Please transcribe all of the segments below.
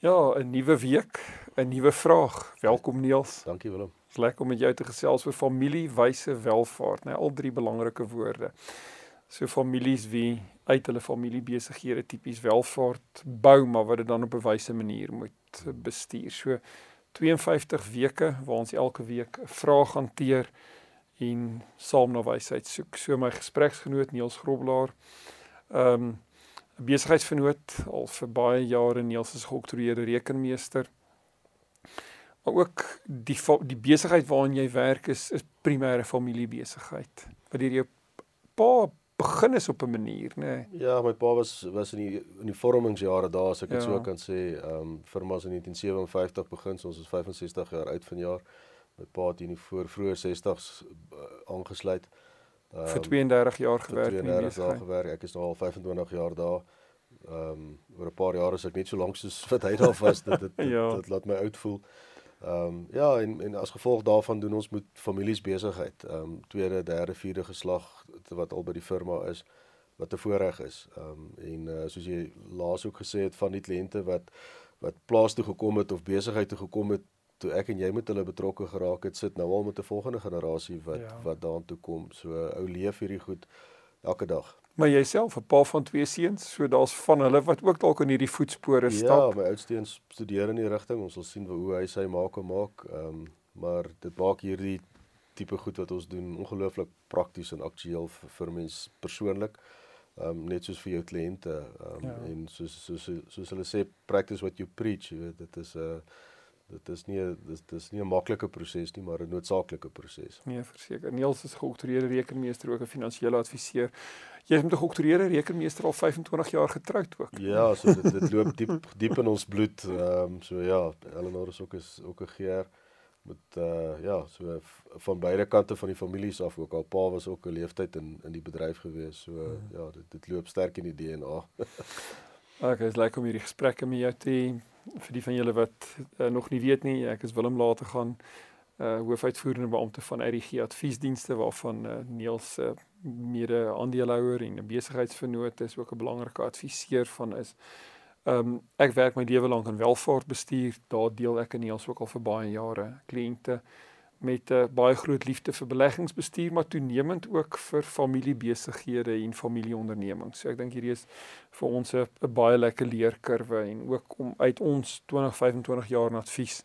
Ja, 'n nuwe week, 'n nuwe vraag. Welkom Niels. Dankie Willem. Dit is lekker om met jou te gesels oor familie, wyse, welvaart, né? Nou, al drie belangrike woorde. So families wie uit hulle familiebesighede tipies welvaart bou, maar wat dit dan op 'n wyse manier moet bestuur. So 52 weke waar ons elke week 'n vraag hanteer en saam na wysheid soek. So my gespreksgenoot Niels Groblaar. Ehm um, besigheidsvernoot al vir baie jare Niels is geoktroeëerde rekenmeester. Maar ook die die besigheid waarin jy werk is is primêre familiebesigheid. Wat deur jou pa begin is op 'n manier, nê? Nee. Ja, my pa was was in die in die vormingsjare daar, as ek dit ja. so kan sê, ehm um, firma is in 1957 begin, so ons is 65 jaar oud vanjaar. My pa het in die voor vroeë 60s uh, aangesluit. Um, vir 32 jaar gewerk in die besigheid. 32 jaar gewerk. Ek is nou al 25 jaar daar. Ehm um, oor 'n paar jare is ek net so lank soos wat hy daar was. Dit dit, dit, ja. dit laat my oud voel. Ehm um, ja, en en as gevolg daarvan doen ons met families besigheid. Ehm um, tweede, derde, vierde geslag wat al by die firma is wat 'n voorreg is. Ehm um, en uh, soos jy laas ook gesê het van die kliënte wat wat plaas toe gekom het of besigheid toe gekom het toe ek en jy met hulle betrokke geraak het, sit nou al met 'n volgende generasie wat ja. wat daartoe kom. So ou leef hierdie goed elke dag. Maar jouself 'n pa van twee seuns, so daar's van hulle wat ook dalk in hierdie voetspore ja, stap. Ja, my oudste een studeer in die rigting. Ons sal sien hoe hy sy maak en maak. Ehm um, maar dit maak hierdie tipe goed wat ons doen ongelooflik prakties en aktueel vir, vir mens persoonlik. Ehm um, net soos vir jou kliënte ehm um, ja. en soos soos soos hulle sê practice what you preach, jy weet dit is 'n uh, dit is nie dis dis nie 'n maklike proses nie, maar 'n noodsaaklike proses. Nee, verseker. Niels is geoktroeëerde rekenmeester ook 'n finansiële adviseur. Jy is met 'n geoktroeëerde rekenmeester al 25 jaar getroud ook. Ja, so dit dit loop diep diep in ons bloed. Ehm um, so ja, Eleanor is ook is ook 'n geer met uh ja, so van beide kante van die families af ook. Al pa was ook 'n leeftyd in in die bedryf gewees. So hmm. ja, dit dit loop sterk in die DNA. okay, is lekker om hierdie gesprekke met jou te vir die van julle wat uh, nog nie weet nie, ek is Willem later gaan uh hoofuitvoerende beampte van RG Adviesdienste waarvan uh, Niels se uh, mede aandeelhouer en 'n besigheidsvernoot is ook 'n belangrike adviseur van is. Um ek werk my lewe lank in welvaartbestuur. Daar deel ek en Niels ook al vir baie jare kliënte met 'n uh, baie groot liefde vir beleggingsbestuur maar toenemend ook vir familiebesighede en familieondernemings. So ek dink hierdie is vir ons 'n baie lekker leerkurwe en ook om uit ons 20 25 jaar advies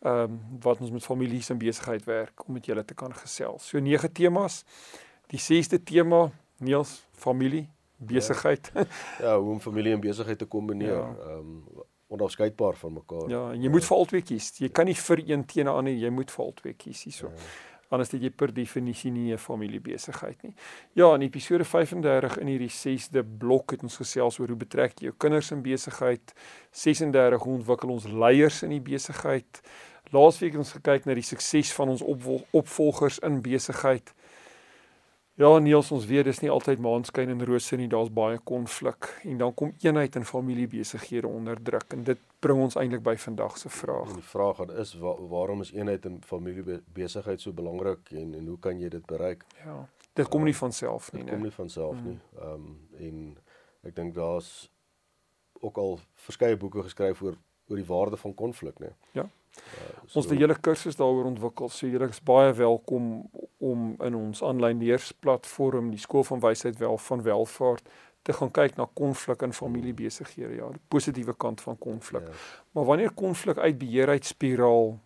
ehm um, wat ons met families en besigheid werk om met julle te kan gesels. So nege temas. Die sesde tema, Niels, familie, besigheid. Ja, ja hoe om familie en besigheid te kombineer. Ja. Ehm ja. um, onafskeidbaar van mekaar. Ja, en jy moet vir albei kies. Jy kan nie vir een teen 'n ander, jy moet vir albei kies hierso. Ja. Anders het jy per definisie nie 'n familiebesigheid nie. Ja, in episode 35 in hierdie 6de blok het ons gesels oor hoe betrek jy jou kinders in besigheid. 36 hoe ontwikkel ons leiers in die besigheid. Laasweek het ons gekyk na die sukses van ons opvolgers in besigheid. Ja, Niels, ons weet dis nie altyd maanskyn en rose nie, daar's baie konflik en dan kom eenheid in familiebesighede onder druk en dit bring ons eintlik by vandag se vraag. Die vraag is wa waarom is eenheid in familiebesigheid so belangrik en en hoe kan jy dit bereik? Ja. Dit kom nie van self nie, nee. Dit kom nie van self mm. nie. Ehm um, en ek dink daar's ook al verskeie boeke geskryf oor oor die waarde van konflik, nee. Ja. Uh, so, ons het 'n hele kursus daaroor ontwikkel. So julle is baie welkom om in ons aanlyn leersplatform, die skool van wysheid wel van welvaart te gaan kyk na konflik in familiebesighede. Ja, die positiewe kant van konflik. Ja. Maar wanneer konflik uit beheer uit spiraal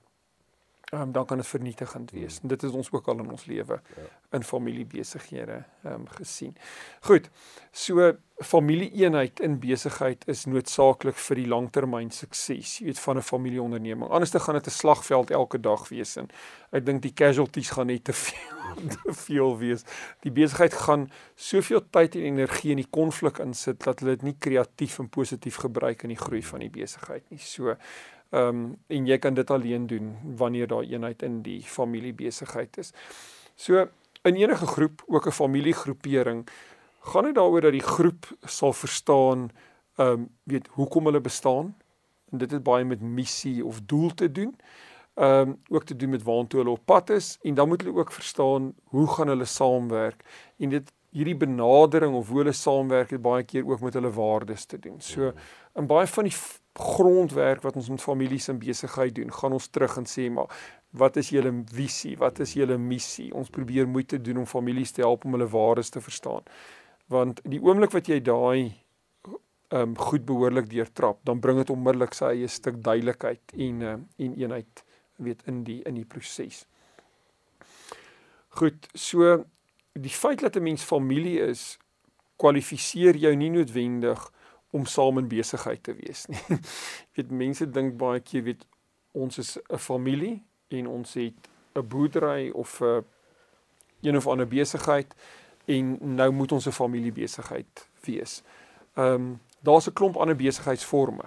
um, dan kan dit vernietigend wees. Mm. Dit is ons ook al in ons lewe ja. in familiebesighede um, gesien. Goed. So familieeenheid in besigheid is noodsaaklik vir die langtermyn sukses, jy weet van 'n familieonderneming. Anders dan gaan dit 'n slagveld elke dag wees en ek dink die casualties gaan net te veel te veel wees. Die besigheid gaan soveel tyd en energie in die konflik insit dat hulle dit nie kreatief en positief gebruik in die groei van die besigheid nie. So Ehm um, en jy kan dit alleen doen wanneer daar eenheid in die familiebesigheid is. So in enige groep, ook 'n familiegroepering, gaan dit daaroor dat die groep sal verstaan ehm um, weet hoekom hulle bestaan. En dit het baie met missie of doel te doen. Ehm um, ook te doen met waartoe hulle op pad is en dan moet hulle ook verstaan hoe gaan hulle saamwerk en dit hierdie benadering of hoe hulle saamwerk het baie keer ook met hulle waardes te doen. So in baie van die grondwerk wat ons met families en besigheid doen, gaan ons terug en sê maar wat is julle visie? Wat is julle missie? Ons probeer moeite doen om families te help om hulle waardes te verstaan. Want die oomblik wat jy daai ehm um, goed behoorlik deurtrap, dan bring dit onmiddellik sy eie stuk duidelikheid en uh, en eenheid weet in die in die proses. Goed, so die feit dat 'n mens familie is kwalifiseer jou nie noodwendig om saam in besigheid te wees nie. Jy weet mense dink baie keer weet ons is 'n familie en ons het 'n boerdery of 'n een of ander besigheid en nou moet ons 'n familiebesigheid wees. Ehm um, daar's 'n klomp ander besigheidsforme.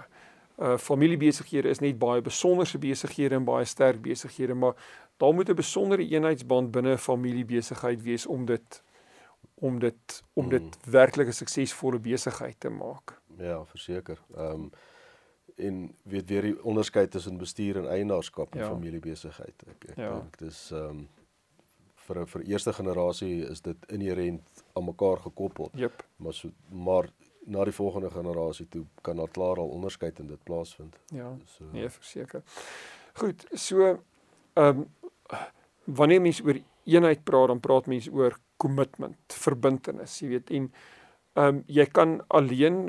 Uh familiebesighede is net baie besonderse besighede en baie sterk besighede, maar daar moet 'n besondere eenheidsband binne 'n familiebesigheid wees om dit om dit om dit mm. werklik 'n suksesvolle besigheid te maak. Ja, verseker. Ehm um, en weet weer die onderskeid tussen bestuur en eienaarskap ja. familiebesigheid. Ek ek ja. dink dis ehm um, vir vir eerste generasie is dit inherënt aan mekaar gekoppel. Yep. Maar so maar na die volgende generasie toe kan daar klaar al onderskeid in dit plaasvind. Ja. So nee, verseker. Goed, so ehm um, wanneer mense oor eenheid praat, dan praat mense oor commitment, verbintenis, jy weet en ehm um, jy kan alleen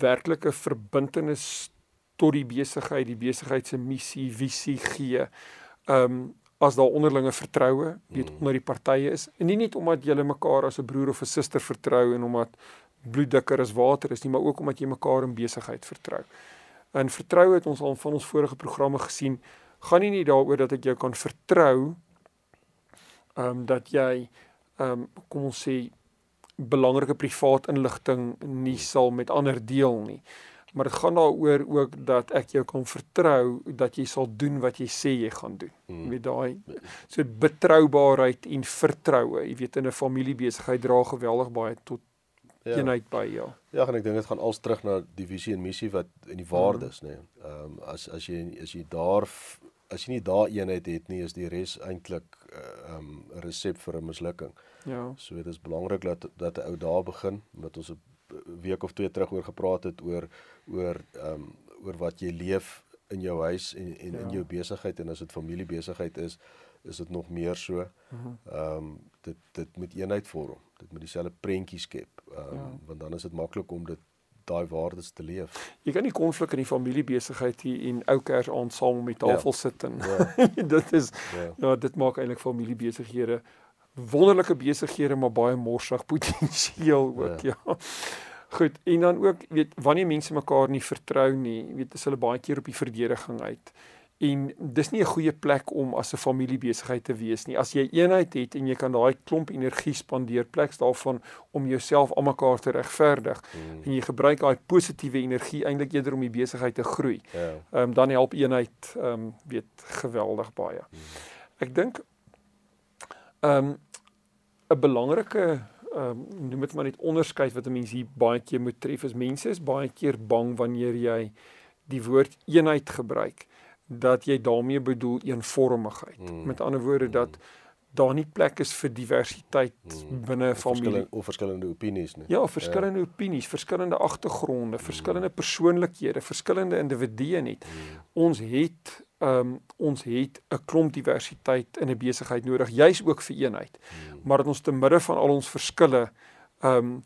werklike verbintenis tot die besigheid, die besigheid se missie, visie gee. Ehm um, as daar onderlinge vertroue weet mm. onder die partye is en nie net omdat jy mekaar as 'n broer of 'n suster vertrou en omdat bloed dikker as water is nie, maar ook omdat jy mekaar in besigheid vertrou. En vertroue het ons al van ons vorige programme gesien, gaan nie net daaroor dat ek jou kan vertrou ehm um, dat jy ehm um, kom ons sê belangrike privaat inligting nie sal met ander deel nie. Maar dit gaan daaroor ook dat ek jou kan vertrou dat jy sal doen wat jy sê jy gaan doen. Hmm. Jy weet daai so betroubaarheid en vertroue, jy weet in 'n familiebesigheid dra geweldig baie tot ja. eenheid by jou. Ja, en ek dink dit gaan als terug na die visie en missie wat in die waardes, hmm. nê. Nee. Ehm um, as as jy as jy daar as jy nie daai eenheid het nie, is die res eintlik eh, ehm uh, 'n um, resep vir 'n mislukking. Ja. So dit is belangrik dat dat 'n ou daar begin met ons 'n week of twee terug oor gepraat het oor oor ehm um, oor wat jy leef in jou huis en en ja. in jou besigheid en as dit familiebesigheid is, is dit nog meer so. Mhm. Ehm -huh. um, dit dit moet eenheid vorm. Dit moet dieselfde prentjie skep. Ehm um, ja. want dan is dit maklik om dit daai waardes te leef. Jy kan nie konflik in die familiebesigheid hier en ou kers aan saam om die tafel ja. sit en ja. dit is ja. ja, dit maak eintlik familiebesighede wonderlike besighede maar baie morsig potensieel ook ja. ja. Goed, en dan ook weet wanneer mense mekaar nie vertrou nie, weet as hulle baie keer op die verdediging uit. En dis nie 'n goeie plek om as 'n familiebesigheid te wees nie. As jy eenheid het en jy kan daai klomp energie spandeer pleks daarvan om jouself aan mekaar te regverdig mm. en jy gebruik daai positiewe energie eintlik eerder om die besigheid te groei. Ja. Ehm yeah. um, dan help eenheid ehm um, weet geweldig baie. Mm. Ek dink ehm um, 'n belangrike ehm um, noem dit maar net onderskeid wat 'n mens hier baie keer moet tref is mense is baie keer bang wanneer jy die woord eenheid gebruik dat jy daarmee bedoel eenvormigheid. Mm. Met ander woorde mm. dat daar nie plek is vir diversiteit mm. binne 'n familie of verskillende opinies nie. Ja, verskillende ja. opinies, verskillende agtergronde, mm. verskillende persoonlikhede, verskillende individue net. Mm. Ons het ehm um, ons het 'n klomp diversiteit in 'n besigheid nodig, juis ook vir eenheid. Hmm. Maar dat ons te midde van al ons verskille ehm um,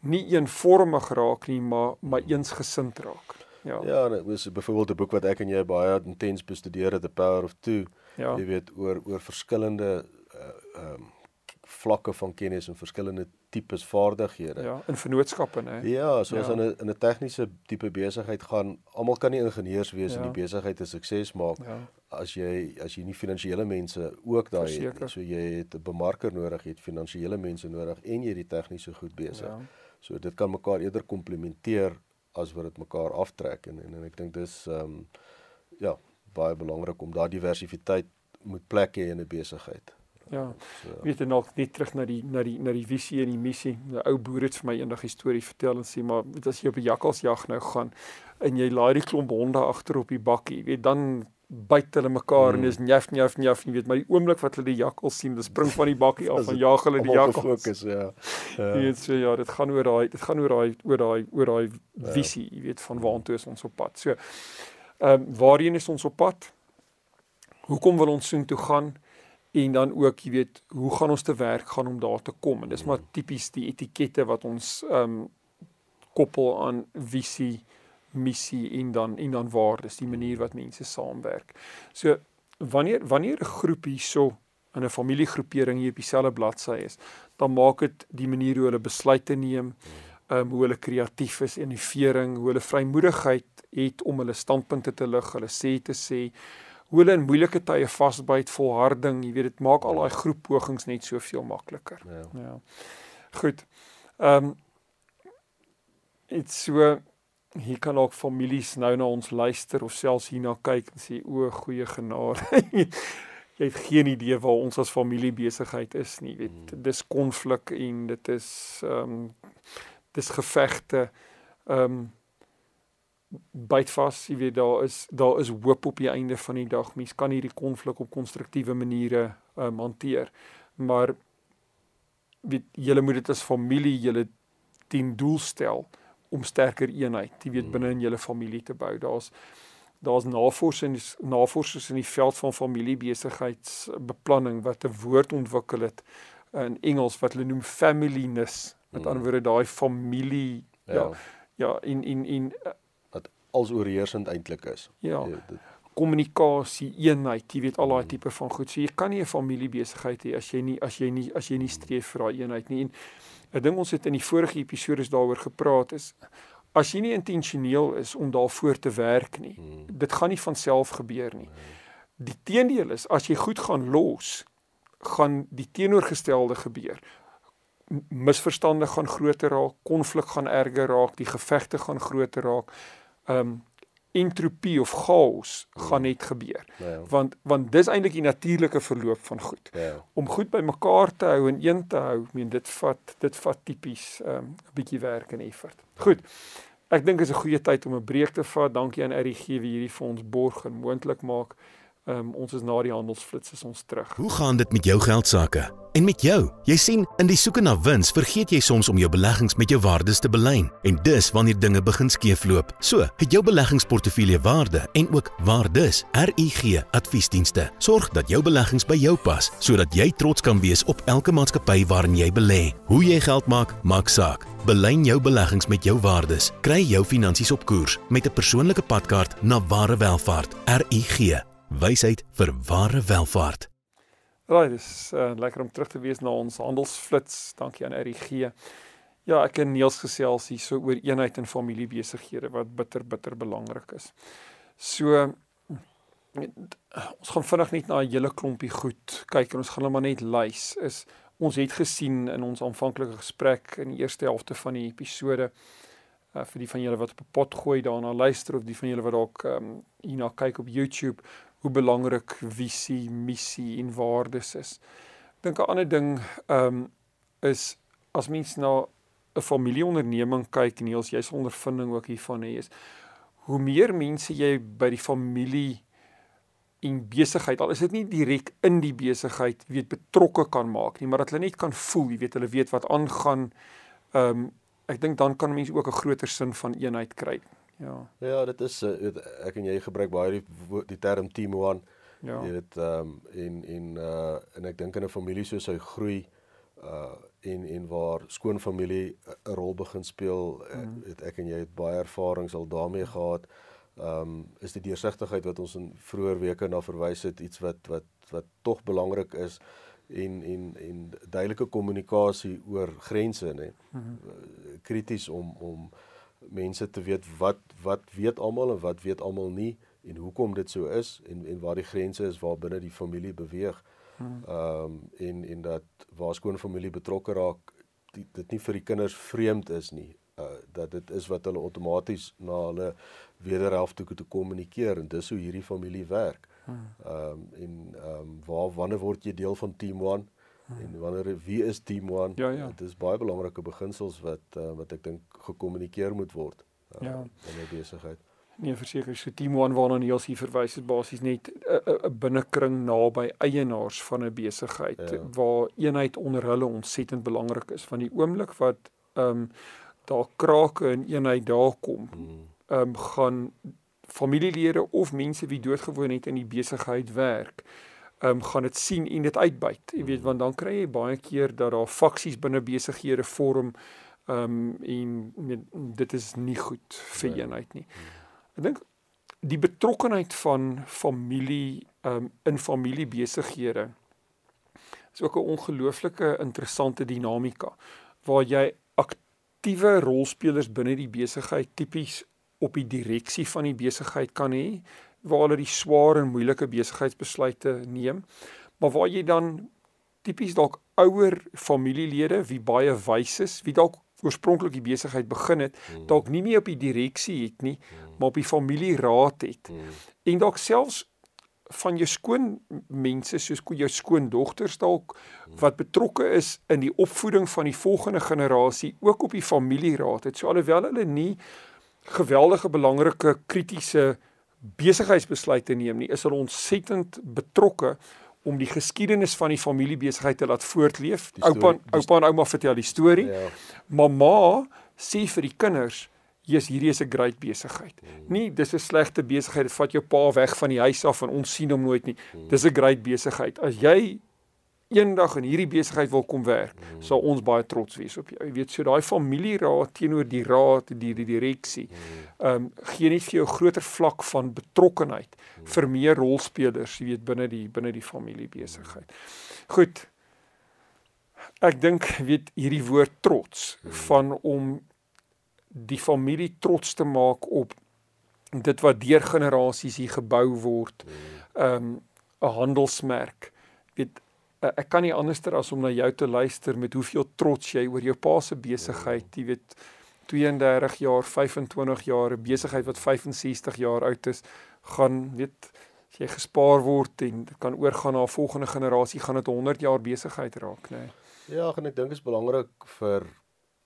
nie eenvormig raak nie, maar maar eensgesind raak. Ja. Ja, dit was byvoorbeeld 'n boek wat ek en jy baie intens bestudeer het, The Power of Two. Ja. Jy weet oor oor verskillende uh ehm um, vlakke van kennis en verskillende tipes vaardighede. Ja, in vennootskappe nê. Ja, soos Ja. in 'n in 'n tegniese tipe besigheid gaan, almal kan nie ingenieurs wees Ja. en die besigheid 'n sukses maak Ja. as jy as jy nie finansiële mense ook daai het. Verseker. nie. So jy het 'n bemarker nodig, jy het finansiële mense nodig en jy het die tegniese goed besig. Ja. So dit kan mekaar eerder komplementeer as wat dit mekaar aftrek en en, en ek dink dis ehm um, ja, baie belangrik om daardie diversiteit moet plek hê in 'n besigheid. Ja. So, Weet jy nog net terug na die na die na die visie en die missie. 'n Ou boer het vir my eendag 'n storie vertel en sê maar as jy op 'n jakkalsjag nou gaan en jy laai die klomp honde agter op die bakkie, weet dan byt hulle mekaar mm. en Mm. dis njaf njaf njaf, jy weet, maar die oomblik wat hulle die jakkals sien, dan spring van die bakkie af Is en jaag hulle die jakkals. gefokus, ja. Jy Ja. weet so ja, dit gaan oor daai dit gaan oor daai oor daai oor daai Ja. visie, jy weet van waantoe is ons op pad. So ehm um, waarheen is ons op pad? Hoekom wil ons soontoe gaan? En dan ook, jy weet, hoe gaan ons te werk gaan om daar te kom? En dis maar tipies die etikette wat ons ehm um, koppel aan visie, missie en dan en dan waardes, die manier wat mense saamwerk. So wanneer wanneer 'n groep hierso in 'n familiegroepering hier op dieselfde bladsy is, dan maak dit die manier hoe hulle besluite neem, ehm um, hoe hulle kreatief is, innovering, hoe hulle vrymoedigheid het om hulle standpunte te lig, hulle sê te sê, hoe hulle in moeilike tye vasbyt, volharding, jy weet dit maak al daai groeppogings net soveel makliker. Ja. Ja. Goed. Ehm um, dit so hier kan ook families nou na ons luister of selfs hierna kyk en sê o, goeie genade. jy het geen idee waar ons as familie besigheid is nie. Jy weet, dis konflik en dit is ehm um, dis gevegte. Ehm um, byt vas, jy weet daar is daar is hoop op die einde van die dag. Mens kan hierdie konflik op konstruktiewe maniere um, hanteer. Maar weet julle moet dit as familie julle teen doel stel om sterker eenheid, jy weet binne in julle familie te bou. Daar's daar's navorsings navorsers in die veld van familiebesigheidsbeplanning wat 'n woord ontwikkel het in Engels wat hulle noem familyness. Met Mm. ander woorde daai familie ja Ja. ja en en en eh, Wat als oorheersend eintlik is. ja Ja, kommunikasie, eenheid, jy weet al daai tipe van goed. So jy kan nie 'n familiebesigheid hê as jy nie as jy nie as jy nie streef vir daai eenheid nie. En 'n ding ons het in die vorige episode daaroor gepraat is as jy nie intentioneel is om daarvoor te werk nie, mm, dit gaan nie van self gebeur nie. Die teendeel is as jy goed gaan los, gaan die teenoorgestelde gebeur. Misverstande gaan groter raak, konflik gaan erger raak, die gevegte gaan groter raak. Um entropie of chaos gaan net gebeur. ja. Want want dis eintlik die natuurlike verloop van goed. Ja. Om goed bymekaar te hou en een te hou, meen dit vat dit vat tipies 'n um, bietjie werk en effort. Goed. Ek dink is 'n goeie tyd om 'n breek te vat. Dankie aan RGG wie hierdie vir ons borg en moontlik maak. Um, ons is na die handelsflits is ons terug. Hoe gaan dit met jou geld sake? En met jou? Jy sien, in die soeke na wins vergeet jy soms om jou beleggings met jou waardes te belyn. En dis wanneer dinge begin skeefloop. So, het jou beleggingsportefeulje waarde en ook waardes. RUG Adviesdienste sorg dat jou beleggings by jou pas, sodat jy trots kan wees op elke maatskappy waarin jy belê. Hoe jy geld maak, maak saak. Belyn jou beleggings met jou waardes. Kry jou finansies op koers met 'n persoonlike padkaart na ware welvaart. RUG Wysheid vir ware welvaart. Right, dis uh, lekker om terug te wees na ons handelsflits. Dankie aan RGG. Ja, ek en Niels gesels hier so oor eenheid in familiebesighede wat bitter bitter belangrik is. So ons gaan vinnig net na 'n hele klompie goed kyk en ons gaan hulle maar net lys. Is ons het gesien in ons aanvanklike gesprek in die eerste helfte van die episode uh, vir die van julle wat op 'n pot gooi daarna luister of die van julle wat dalk um, hierna kyk op YouTube hoe belangrik visie, missie en waardes is. Ek dink 'n ander ding ehm um, is as mens na 'n familieonderneming kyk en jy's jy's ondervinding ook hiervan hê is hoe meer mense jy by die familie en besigheid al is dit nie direk in die besigheid weet betrokke kan maak nie maar dat hulle net kan voel jy weet hulle weet wat aangaan ehm um, ek dink dan kan mense ook 'n groter sin van eenheid kry ja Ja, dit is uh, weet, ek en jy gebruik baie die die term team one. ja Jy weet ehm um, en en uh en ek dink in 'n familie soos hy groei uh en en waar skoonfamilie 'n rol begin speel mm. het ek en jy het baie ervarings al daarmee gehad. Ehm um, is die deursigtigheid wat ons in vroeër weke na verwys het iets wat wat wat tog belangrik is en en en duidelike kommunikasie oor grense nê. Mm -hmm. Krities om om mense te weet wat wat weet almal en wat weet almal nie en hoekom dit so is en en waar die grense is waar binne die familie beweeg. Hmm. Ehm um, en en dat waar skoon familie betrokke raak die, dit nie vir die kinders vreemd is nie. Uh dat dit is wat hulle outomaties na hulle wederhelfte toe kommunikeer en dis hoe hierdie familie werk. Ehm um, en ehm um, waar wanneer word jy deel van Team 1? Hmm. En wanneer wie is Team 1? Ja, ja. Dit is baie belangrike beginsels wat uh, wat ek dink gekommunikeer moet word uh, ja. in 'n besigheid. Nee, verseker, so Team 1 waarna Niels hier verwys het basies net 'n binnekring naby eienaars van 'n besigheid ja. waar eenheid onder hulle ontsettend belangrik is van die oomblik wat ehm um, daar krake in eenheid daar kom. Hmm. Ehm um, gaan familielede of mense wie doodgewoon het in die besigheid werk, um, gaan dit sien en dit uitbuit. Jy weet want dan kry jy baie keer dat daar faksies binne besighede vorm ehm um, en met, dit is nie goed vir nee. eenheid nie. Ek dink die betrokkenheid van familie ehm um, in familiebesighede is ook 'n ongelooflike interessante dinamika waar jy aktiewe rolspelers binne die besigheid tipies op die direksie van die besigheid kan hê waar hulle die swaar en moeilike besigheidsbesluite neem maar waar jy dan tipies dalk ouer familielede wie baie wys is wie dalk oorspronklik die besigheid begin het hmm. dalk nie meer op die direksie het nie hmm. maar op die familieraad het hmm. en dalk selfs van jou skoon mense soos jou skoondogters dalk wat betrokke is in die opvoeding van die volgende generasie ook op die familieraad het so alhoewel hulle nie geweldige belangrike kritiese besigheidsbesluite neem nie, is hulle ontsettend betrokke om die geskiedenis van die familiebesigheid te laat voortleef. Oupa oupa en ouma vertel die storie. Ja. Mamma sê vir die kinders, "Jesus, hierdie is 'n great besigheid." Hmm. Nie dis 'n slegte besigheid, dit vat jou pa weg van die huis af en ons sien hom nooit nie. Hmm. Dis 'n great besigheid. As jy eendag in hierdie besigheid wil kom werk, mm. sal ons baie trots wees op jou. Jy weet, so daai familieraad teenoor die raad, die die direksie, mm. ehm um, gee net vir jou groter vlak van betrokkenheid mm. vir meer rolspelers, jy weet, binne die binne die familiebesigheid. Goed. Ek dink weet hierdie woord trots mm. van om die familie trots te maak op dit wat deur generasies hier gebou word. Mm. Ehm um, 'n handelsmerk. Weet uh, ek kan nie anderster as om na jou te luister met hoeveel trots jy oor jou pa se besigheid, jy weet 32 jaar, 25 jaar, 'n besigheid wat 65 jaar oud is, gaan weet as jy gespaar word en kan oorgaan na 'n volgende generasie, gaan dit 100 jaar besigheid raak, nê. Nee. Ja, en ek dink dit is belangrik vir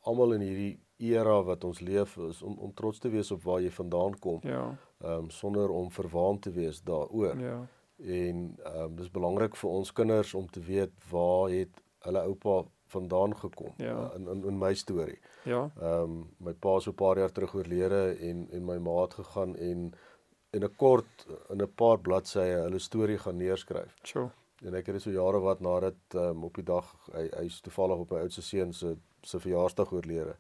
almal in hierdie era wat ons leef is om om trots te wees op waar jy vandaan kom. Ja. Ehm um, sonder om verwaand te wees daaroor. Ja en ehm um, dis belangrik vir ons kinders om te weet waar het hulle oupa vandaan gekom ja. uh, in, in in my storie. Ja. Ehm um, my pa so 'n paar jaar terug oorlede en en my ma het gegaan en in 'n kort in 'n paar bladsye hulle storie gaan neerskryf. So. En ek het so jare wat nadat um, op die dag hy hy's toevallig op my oudste seun se se verjaarsdag oorlede.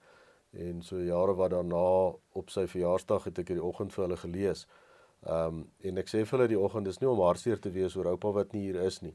En so jare wat daarna op sy verjaarsdag het ek hierdie oggend vir hulle gelees. Ehm um, en ek sê vir hulle die oggend is nie om hartseer te wees oor oupa wat nie hier is nie.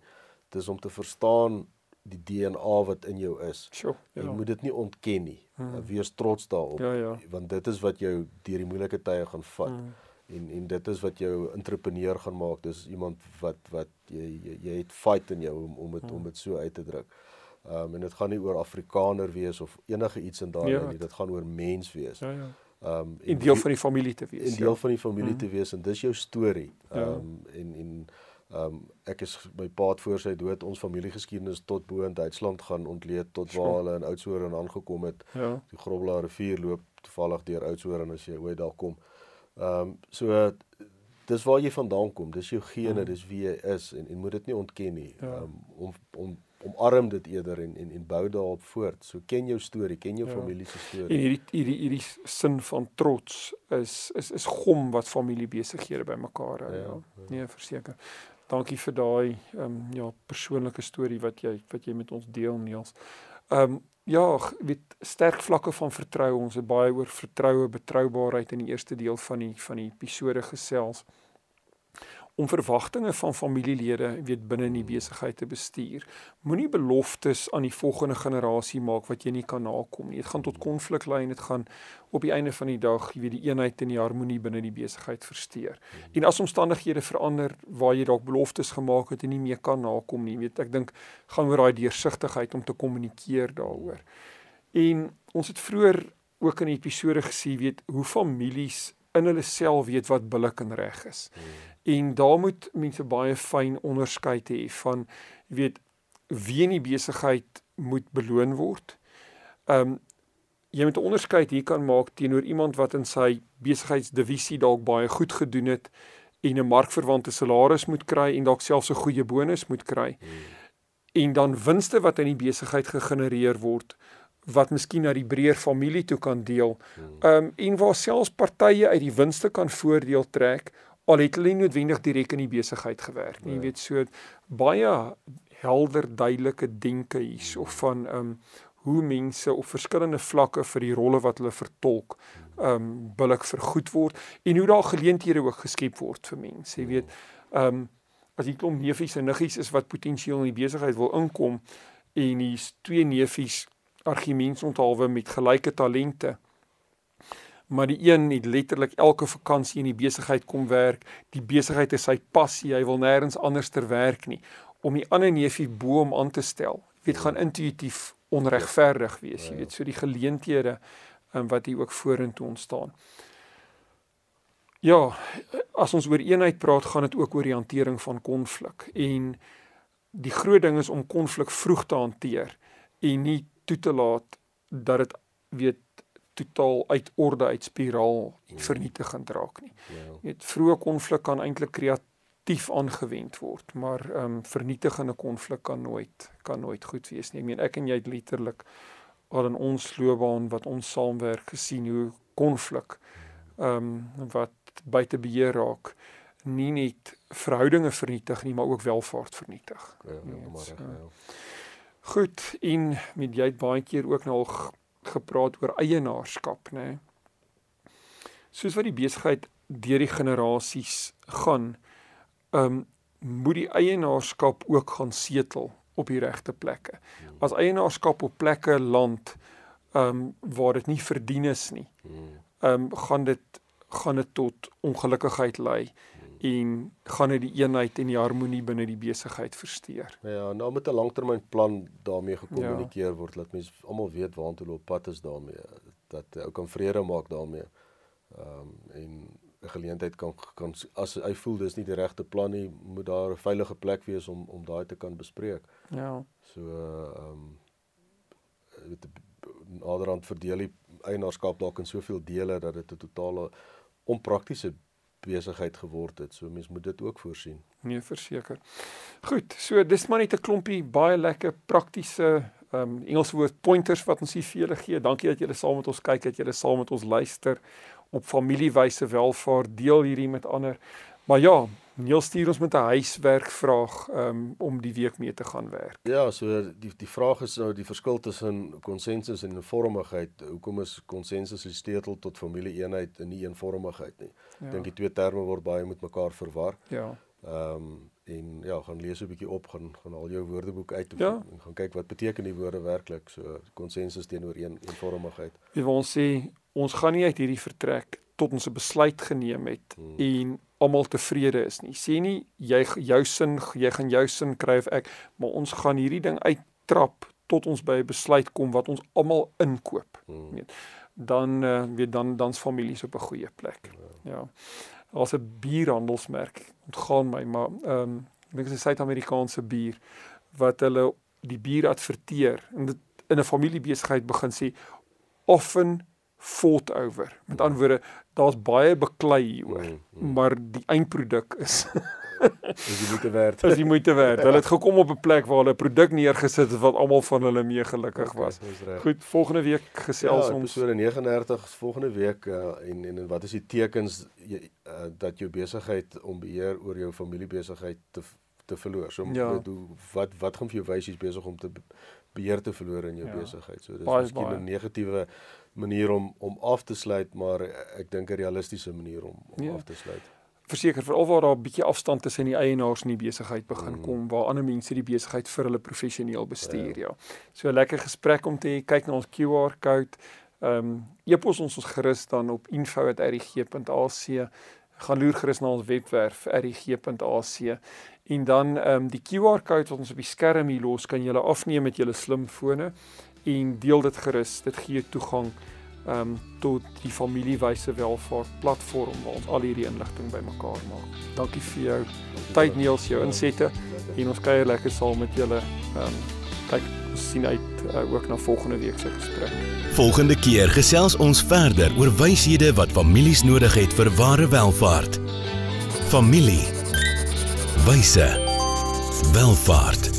Dit is om te verstaan die DNA wat in jou is. Sure, ja. Jy moet dit nie ontken nie. Hmm. Wees trots daarop. Ja ja. Want dit is wat jou deur die moeilike tye gaan vat. Hmm. En en dit is wat jou entrepreneur gaan maak. Dis iemand wat wat jy jy, jy het fight in jou om om dit hmm. om dit so uit te druk. Ehm um, en dit gaan nie oor Afrikaner wees of enige iets in daardie ja. nie. Dit gaan oor mens wees. Ja ja um en deel van die familie te wees. En deel ja. van die familie mm. te wees en dis jou storie. Um ja. en en um ek is my pa het voor sy dood ons familiegeskiedenis tot bo in Duitsland gaan ontleed tot waar sure. hulle in Oudtshoorn aangekom het. Ja. Die Grobla rivier loop toevallig deur Oudtshoorn as jy ooit daar kom. Um so dis waar jy vandaan kom. Dis jou gene, mm. dis wie jy is en en moet dit nie ontken nie. Ja. Um om om omarm dit eerder en en en bou daarop voort. So ken jou storie, ken jou ja. familie se storie. En hierdie hierdie hierdie sin van trots is is is gom wat familie besighede bymekaar hou. Ja, ja. ja. Nee, verseker. dankie vir daai ehm um, ja, persoonlike storie wat jy wat jy met ons deel Niels. Ehm um, ja, weet sterk vlakke van vertroue. Ons het baie oor vertroue, betroubaarheid in die eerste deel van die van die episode gesels om verwagtinge van familielede weet binne in die besigheid te bestuur. Moenie beloftes aan die volgende generasie maak wat jy nie kan nakom nie. Dit gaan tot konflik lei en dit gaan op die einde van die dag, jy weet, die eenheid en die harmonie binne die besigheid versteur. En as omstandighede verander waar jy dalk beloftes gemaak het en nie meer kan nakom nie, weet ek dink gaan oor daai deursigtigheid om te kommunikeer daaroor. En ons het vroeër ook in 'n episode gesien, weet, hoe families in hulle self weet wat billik en reg is. Hmm. En daar moet mense baie fyn onderskeid hê van jy weet wie in die besigheid moet beloon word. Ehm um, jy moet 'n onderskeid hier kan maak teenoor iemand wat in sy besigheidsdivisie dalk baie goed gedoen het en 'n markverwante salaris moet kry en dalk selfs 'n goeie bonus moet kry. Hmm. En dan winste wat in die besigheid gegenereer word wat miskien na die breër familie toe kan deel. Hmm. Ehm um, en waar selfs partye uit die winste kan voordeel trek al het hulle nie noodwendig direk in die besigheid gewerk nie. Jy nee. weet so baie helder duidelike denke hierso van ehm um, hoe mense op verskillende vlakke vir die rolle wat hulle vertolk ehm um, billik vergoed word en hoe daar geleenthede ook geskep word vir mense. Jy weet ehm um, as jy klomp neefies en niggies is wat potensieel in die besigheid wil inkom en hier's twee neefies argumente onthaalwe met gelyke talente maar die een het letterlik elke vakansie in die besigheid kom werk. Die besigheid is sy passie. Hy wil nêrens anders ter werk nie om die ander neefie bo hom aan te stel. Jy weet gaan intuïtief onregverdig wees. Jy weet so die geleenthede um, wat hier ook vorentoe ontstaan. Ja, as ons oor eenheid praat, gaan dit ook oor die hantering van konflik en die groot ding is om konflik vroeg te hanteer en nie toe te laat dat dit weet totaal uit orde uit spiraal en vernietigend raak nie. Ja. Jy weet vroeë konflik kan eintlik kreatief aangewend word, maar ehm um, vernietigende konflik kan nooit kan nooit goed wees nie. Ek meen ek en jy het letterlik al in ons loopbaan wat ons saamwerk gesien hoe konflik ehm um, wat buite beheer raak nie net verhoudinge vernietig nie, maar ook welvaart vernietig. Ja, nee, maar reg. Ja. Goed, en met jy het baie keer ook nog gepraat oor eienaarskap, nê. Nee. Soos wat die besigheid deur die generasies gaan, ehm um, moet die eienaarskap ook gaan setel op die regte plekke. As eienaarskap op plekke land ehm um, waar dit nie verdien is nie, ehm um, gaan dit gaan dit tot ongelukkigheid lei en gaan dit die eenheid en die harmonie binne die besigheid versteur. Ja, nou met 'n langtermynplan daarmee gekommunikeer ja. word dat mense almal weet waartoe hulle op pad is daarmee, dat ou kan vrede maak daarmee. Ehm um, en 'n geleentheid kan kan as hy voel dis nie die regte plan nie, moet daar 'n veilige plek wees om om daai te kan bespreek. Ja. So ehm um, met naderhand verdeel die eienaarskap dalk in soveel dele dat dit 'n totale onpraktiese besigheid geword het. So mense moet dit ook voorsien. Nee, verseker. Goed, so dis maar net 'n klompie baie lekker praktiese ehm um, Engelse woord pointers wat ons hier vir julle gee. Dankie dat julle saam met ons kyk, dat julle saam met ons luister op familiewyse welvaart. Deel hierdie met ander. Maar ja, Neil stuur ons met 'n huiswerkvraag um, om die week mee te gaan werk. Ja, so die die vraag is nou die verskil tussen konsensus en eenvormigheid. Hoekom is konsensus die sleutel tot familieeenheid en nie eenvormigheid nie? Ja. Ek dink die twee terme word baie met mekaar verwar. Ja. Ehm um, en ja, gaan lees 'n bietjie op, gaan gaan al jou woordeboek uit ja. en gaan kyk wat beteken die woorde werklik. So konsensus teenoor een eenvormigheid. Wie wil ons sê ons gaan nie uit hierdie vertrek tot ons 'n besluit geneem het hmm. en almal tevrede is nie. Sê nie jy jou sin jy gaan jou sin kry of ek, maar ons gaan hierdie ding uittrap tot ons by 'n besluit kom wat ons almal inkoop. Hmm. Weet. Dan uh, weet dan dan's families op 'n goeie plek. Ja. ja. As 'n bierhandelsmerk ontgaan my, maar ehm um, ek dink dit is 'n Suid-Amerikaanse bier wat hulle die bier adverteer en dit in 'n familiebesigheid begin sê often fought over. Met ander woorde, daar's baie beklei hieroor, mm, mm. maar die eindproduk is Is die moeite werd. Is die moeite werd. Hulle het gekom op 'n plek waar hulle 'n produk neergesit het wat almal van hulle mee gelukkig was. Okay, Goed, volgende week gesels ja, ons episode 39 volgende week uh, en en wat is die tekens jy, uh, dat jou besigheid om beheer oor jou familiebesigheid te te verloor. So ja. wat wat gaan vir jou wys jy's besig om te beheer te verloor in jou ja. besigheid. So dis miskien 'n negatiewe manier om om af te sluit, maar ek dink 'n realistiese manier om om ja. af te sluit. Verseker veral waar daar 'n bietjie afstand tussen die eienaars en die besigheid begin mm. kom, waar ander mense die besigheid vir hulle professioneel bestuur, ja. ja. So 'n lekker gesprek om te hê, kyk na ons QR-kode. Ehm um, e-pos ons ons gerus dan op info@rg.ac. Gaan loer gerus na ons webwerf rg.ac en dan ehm um, die QR-kode wat ons op die skerm hier los, kan jy afneem met julle slimfone en deel dit gerus. Dit gee toegang ehm um, tot die familiewyse welvaart platform waar ons al hierdie inligting bymekaar maak. Dankie vir jou tyd Niels, jou insette en ons kuier lekker saam met julle. Ehm um, kyk ons sien uit uh, ook na volgende week se gesprek. Volgende keer gesels ons verder oor wyshede wat families nodig het vir ware welvaart. Familie. Wyse. Welvaart.